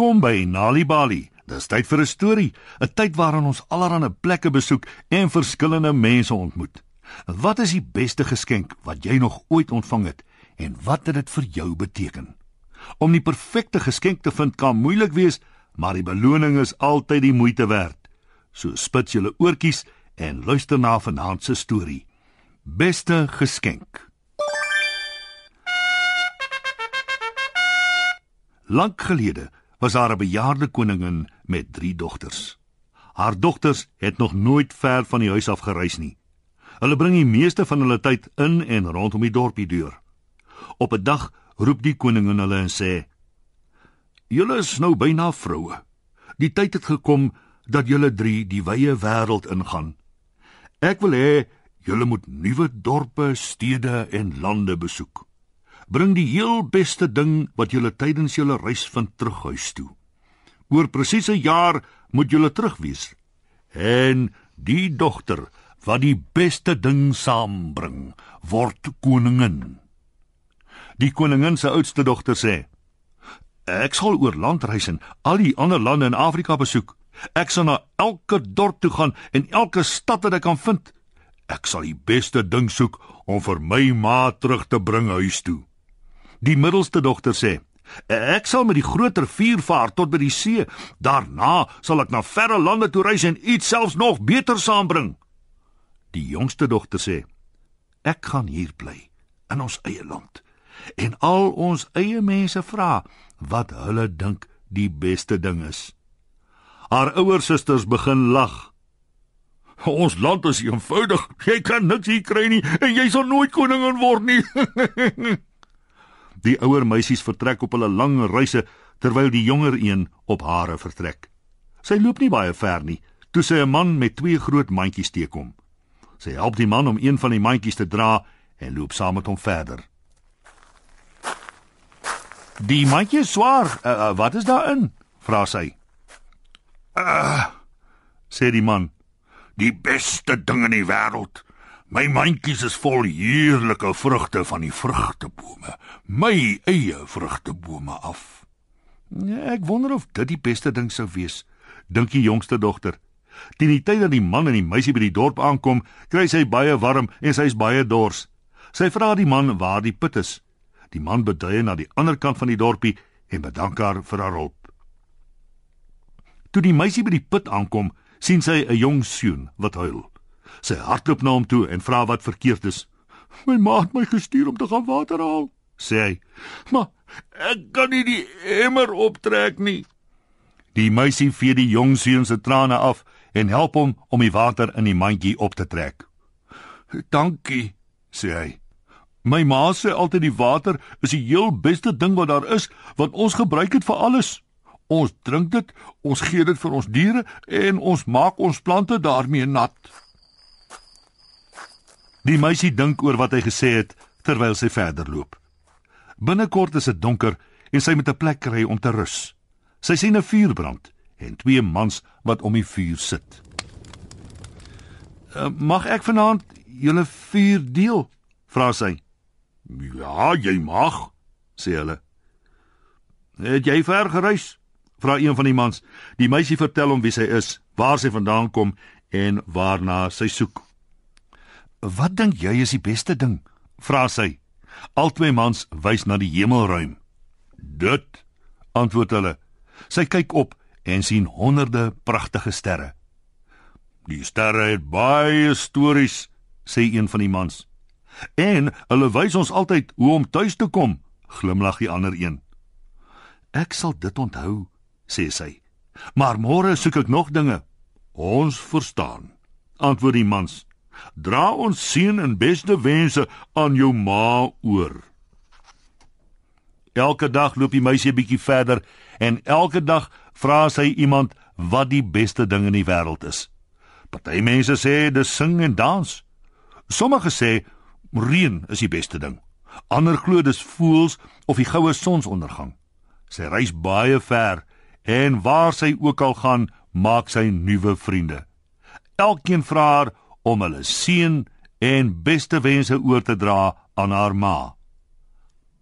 Welkom by Nali Bali. Dis tyd vir 'n storie, 'n tyd waarin ons allerlei plekke besoek en verskillende mense ontmoet. Wat is die beste geskenk wat jy nog ooit ontvang het en wat het dit vir jou beteken? Om die perfekte geskenk te vind kan moeilik wees, maar die beloning is altyd die moeite werd. So spit julle oortjies en luister na vanaand se storie. Beste geskenk. Lank gelede was daar 'n bejaarde koningin met 3 dogters. Haar dogters het nog nooit ver van die huis af gereis nie. Hulle bring die meeste van hulle tyd in en rondom die dorpie deur. Op 'n dag roep die koningin hulle en sê: "Julle is nou byna vroue. Die tyd het gekom dat julle 3 die wye wêreld ingaan. Ek wil hê julle moet nuwe dorpe, stede en lande besoek." Bring die heel beste ding wat julle tydens julle reis vind terug huis toe. Oor presies 'n jaar moet julle terug wees. En die dogter wat die beste ding saambring, word koningin. Die koningin se oudste dogter sê: Ek sal oor land reis en al die ander lande in Afrika besoek. Ek sal na elke dorp toe gaan en elke stad wat ek kan vind. Ek sal die beste ding soek om vir my ma terug te bring huis toe. Die middelste dogter sê: "Ek sal met die groter vuur vaar tot by die see. Daarna sal ek na verre lande toe reis en iets selfs nog beter saambring." Die jongste dogter sê: "Ek gaan hier bly in ons eie land en al ons eie mense vra wat hulle dink die beste ding is." Haar ouer susters begin lag. Ons land is eenvoudig. Jy kan niks hier kry nie en jy sal nooit koningin word nie. Die ouer meisies vertrek op hulle lang reise terwyl die jonger een op hare vertrek. Sy loop nie baie ver nie, toe sy 'n man met twee groot mandjies teekom. Sy help die man om een van die mandjies te dra en loop saam met hom verder. Die mandjie is swaar. Uh, uh, wat is daarin? vra sy. Uh, sê die man. Die beste ding in die wêreld. My mandjies is vol heerlike vrugte van die vrugtebome, my eie vrugtebome af. Ja, ek wonder of dit die beste ding sou wees, dink die jongste dogter. Teen die tyd dat die man en die meisie by die dorp aankom, kry sy baie warm en sy is baie dors. Sy vra die man waar die put is. Die man beduie na die ander kant van die dorpie en bedank haar vir haar hulp. Toe die meisie by die put aankom, sien sy 'n jong seun wat huil. Sy hardloop na hom toe en vra wat verkeerd is. "My ma het my gestuur om te gaan water haal," sê hy. "Maar ek kan nie die emmer optrek nie." Die meisie vee die jong seun se trane af en help hom om die water in die mandjie op te trek. "Dankie," sê hy. "My ma sê altyd die water is die heel beste ding wat daar is, want ons gebruik dit vir alles." Ons drink dit, ons gee dit vir ons diere en ons maak ons plante daarmee nat. Die meisie dink oor wat hy gesê het terwyl sy verder loop. Binnekort is dit donker en sy moet 'n plek kry om te rus. Sy sien 'n vuur brand en twee mans wat om die vuur sit. Uh, "Mag ek vanaand julle vuur deel?" vra sy. "Ja, jy mag," sê hulle. "Het jy ver gereis?" vra een van die mans. Die meisie vertel hom wie sy is, waar sy vandaan kom en waarna sy soek. "Wat dink jy is die beste ding?" vra sy. Albei mans wys na die hemelruim. "Dit," antwoord hulle. Sy kyk op en sien honderde pragtige sterre. "Die sterre het baie stories," sê een van die mans. "En hulle wys ons altyd hoe om tuis te kom," glimlag die ander een. "Ek sal dit onthou," sê sy. "Maar môre soek ek nog dinge." "Ons verstaan," antwoord die mans dra ons seën en beste wense aan jou ma oor. Elke dag loop die meisie 'n bietjie verder en elke dag vra sy iemand wat die beste ding in die wêreld is. Party mense sê dis sing en dans. Sommige sê reën is die beste ding. Ander glo dis voels of die goue sonsondergang. Sy reis baie ver en waar sy ook al gaan, maak sy nuwe vriende. Elkeen vra haar om hulle seën en beste wense oor te dra aan haar ma.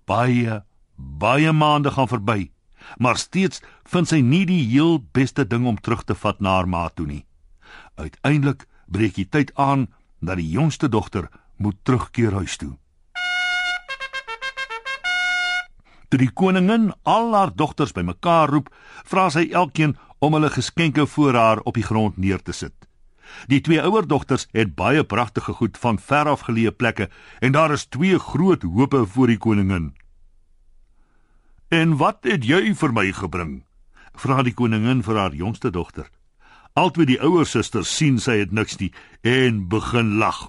Baie baie maande gaan verby maar steeds vind sy nie die heel beste ding om terug te vat na haar ma toe nie. Uiteindelik breek die tyd aan dat die jongste dogter moet terugkeer huis toe. Toe die koningin al haar dogters bymekaar roep, vra sy elkeen om hulle geskenke voor haar op die grond neer te sit. Die twee ouer dogters het baie pragtige goed van ver af geleë plekke en daar is twee groot hope voor die koningin. "En wat het jy vir my gebring?" vra die koningin vir haar jongste dogter. Altwee die ouer susters sien sy het niks nie en begin lag.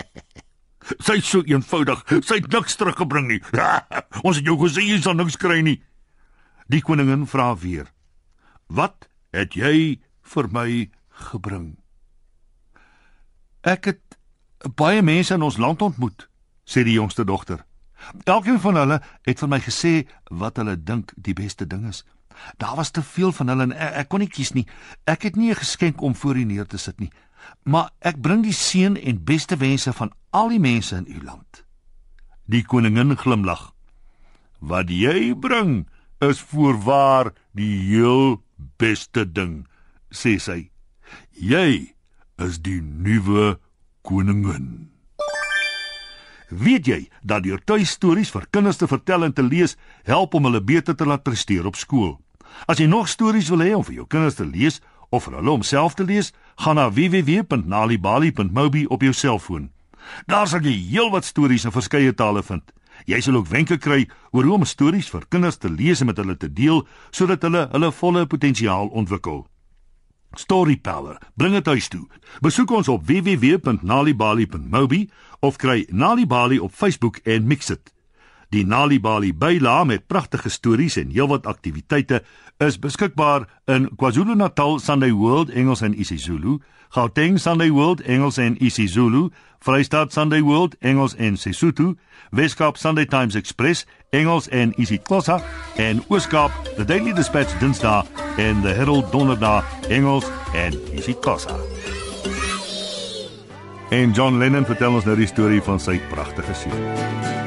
sy is so eenvoudig, sy het niks teruggebring nie. Ons het jou gesê jy sal niks kry nie. Die koningin vra weer: "Wat het jy vir my gebring?" "Ek het baie mense in ons land ontmoet," sê die jongste dogter. "Elkeen van hulle het vir my gesê wat hulle dink die beste ding is. Daar was te veel van hulle en ek, ek kon nie kies nie. Ek het nie 'n geskenk om voor u neer te sit nie, maar ek bring die seën en beste wense van al die mense in u land." Die koningin glimlag. "Wat jy bring is voorwaar die heel beste ding, sê sy. Jy is die nuwe koningin. Weet jy dat deur tuistories vir kinders te vertel en te lees help om hulle beter te laat presteer op skool? As jy nog stories wil hê om vir jou kinders te lees of vir hulle om self te lees, gaan na www.nalibali.mobi op jou selfoon. Daar sal jy heelwat stories in verskeie tale vind. Jy sal ook wenke kry oor hoe om stories vir kinders te lees en met hulle te deel sodat hulle hulle volle potensiaal ontwikkel. Story Power, bring dit huis toe. Besoek ons op www.nalibali.mobi of kry Nalibali op Facebook en mix dit. Die Nalibali byla met pragtige stories en heelwat aktiwiteite is beskikbaar in KwaZulu-Natal Sunday World Engels en isiZulu, Gauteng Sunday World Engels en isiZulu, Vrystaat Sunday World Engels en Sesotho, Weskaap Sunday Times Express Engels en isiXhosa en Ooskaap The Daily Dispatch Dinsdae en The Herald Donderdae Engels en isiXhosa. En John Lennon vertel ons nou die storie van sy pragtige seun.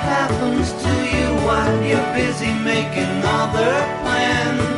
Happens to you while you're busy making other plans.